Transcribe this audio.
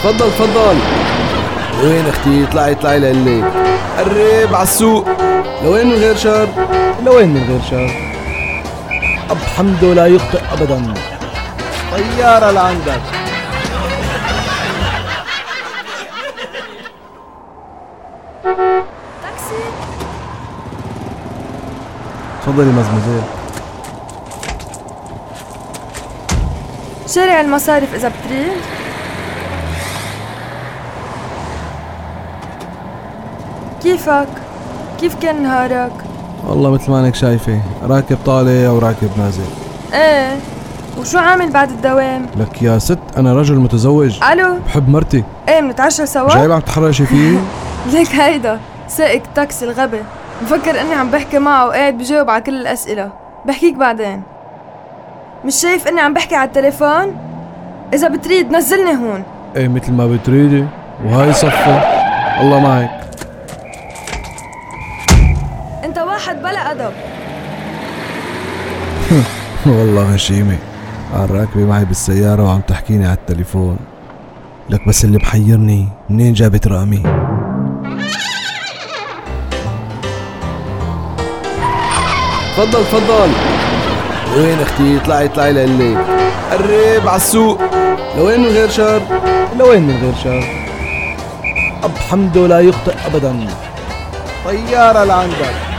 تفضل تفضل. وين أختي؟ اطلعي اطلعي لقلي قرب على السوق. لوين من غير شر؟ لوين من غير شر؟ أب حمده لا يخطئ أبدا. طيارة لعندك. تاكسي. تفضلي مزمزيل شارع المصارف إذا بتريد. كيفك؟ كيف كان نهارك؟ والله مثل ما أنك شايفة راكب طالع أو راكب نازل. إيه وشو عامل بعد الدوام؟ لك يا ست أنا رجل متزوج. ألو؟ بحب مرتي. إيه منتعشى سوا؟ جايب عم تحرشي فيه؟ ليك هيدا سائق التاكسي الغبي. مفكر إني عم بحكي معه وقاعد بجاوب على كل الأسئلة. بحكيك بعدين. مش شايف إني عم بحكي على التليفون؟ إذا بتريد نزلني هون. إيه مثل ما بتريدي. وهاي صفة. الله معك. واحد بلا أدب. والله غشيمة قال راكبة معي بالسيارة وعم تحكيني على التليفون. لك بس اللي محيرني منين جابت رقمي؟ تفضل تفضل. وين أختي؟ اطلعي اطلعي لقلي قرب على السوق. لوين من غير شر؟ لوين من غير شر؟ أب حمده لا يخطئ أبدا. طيارة لعندك.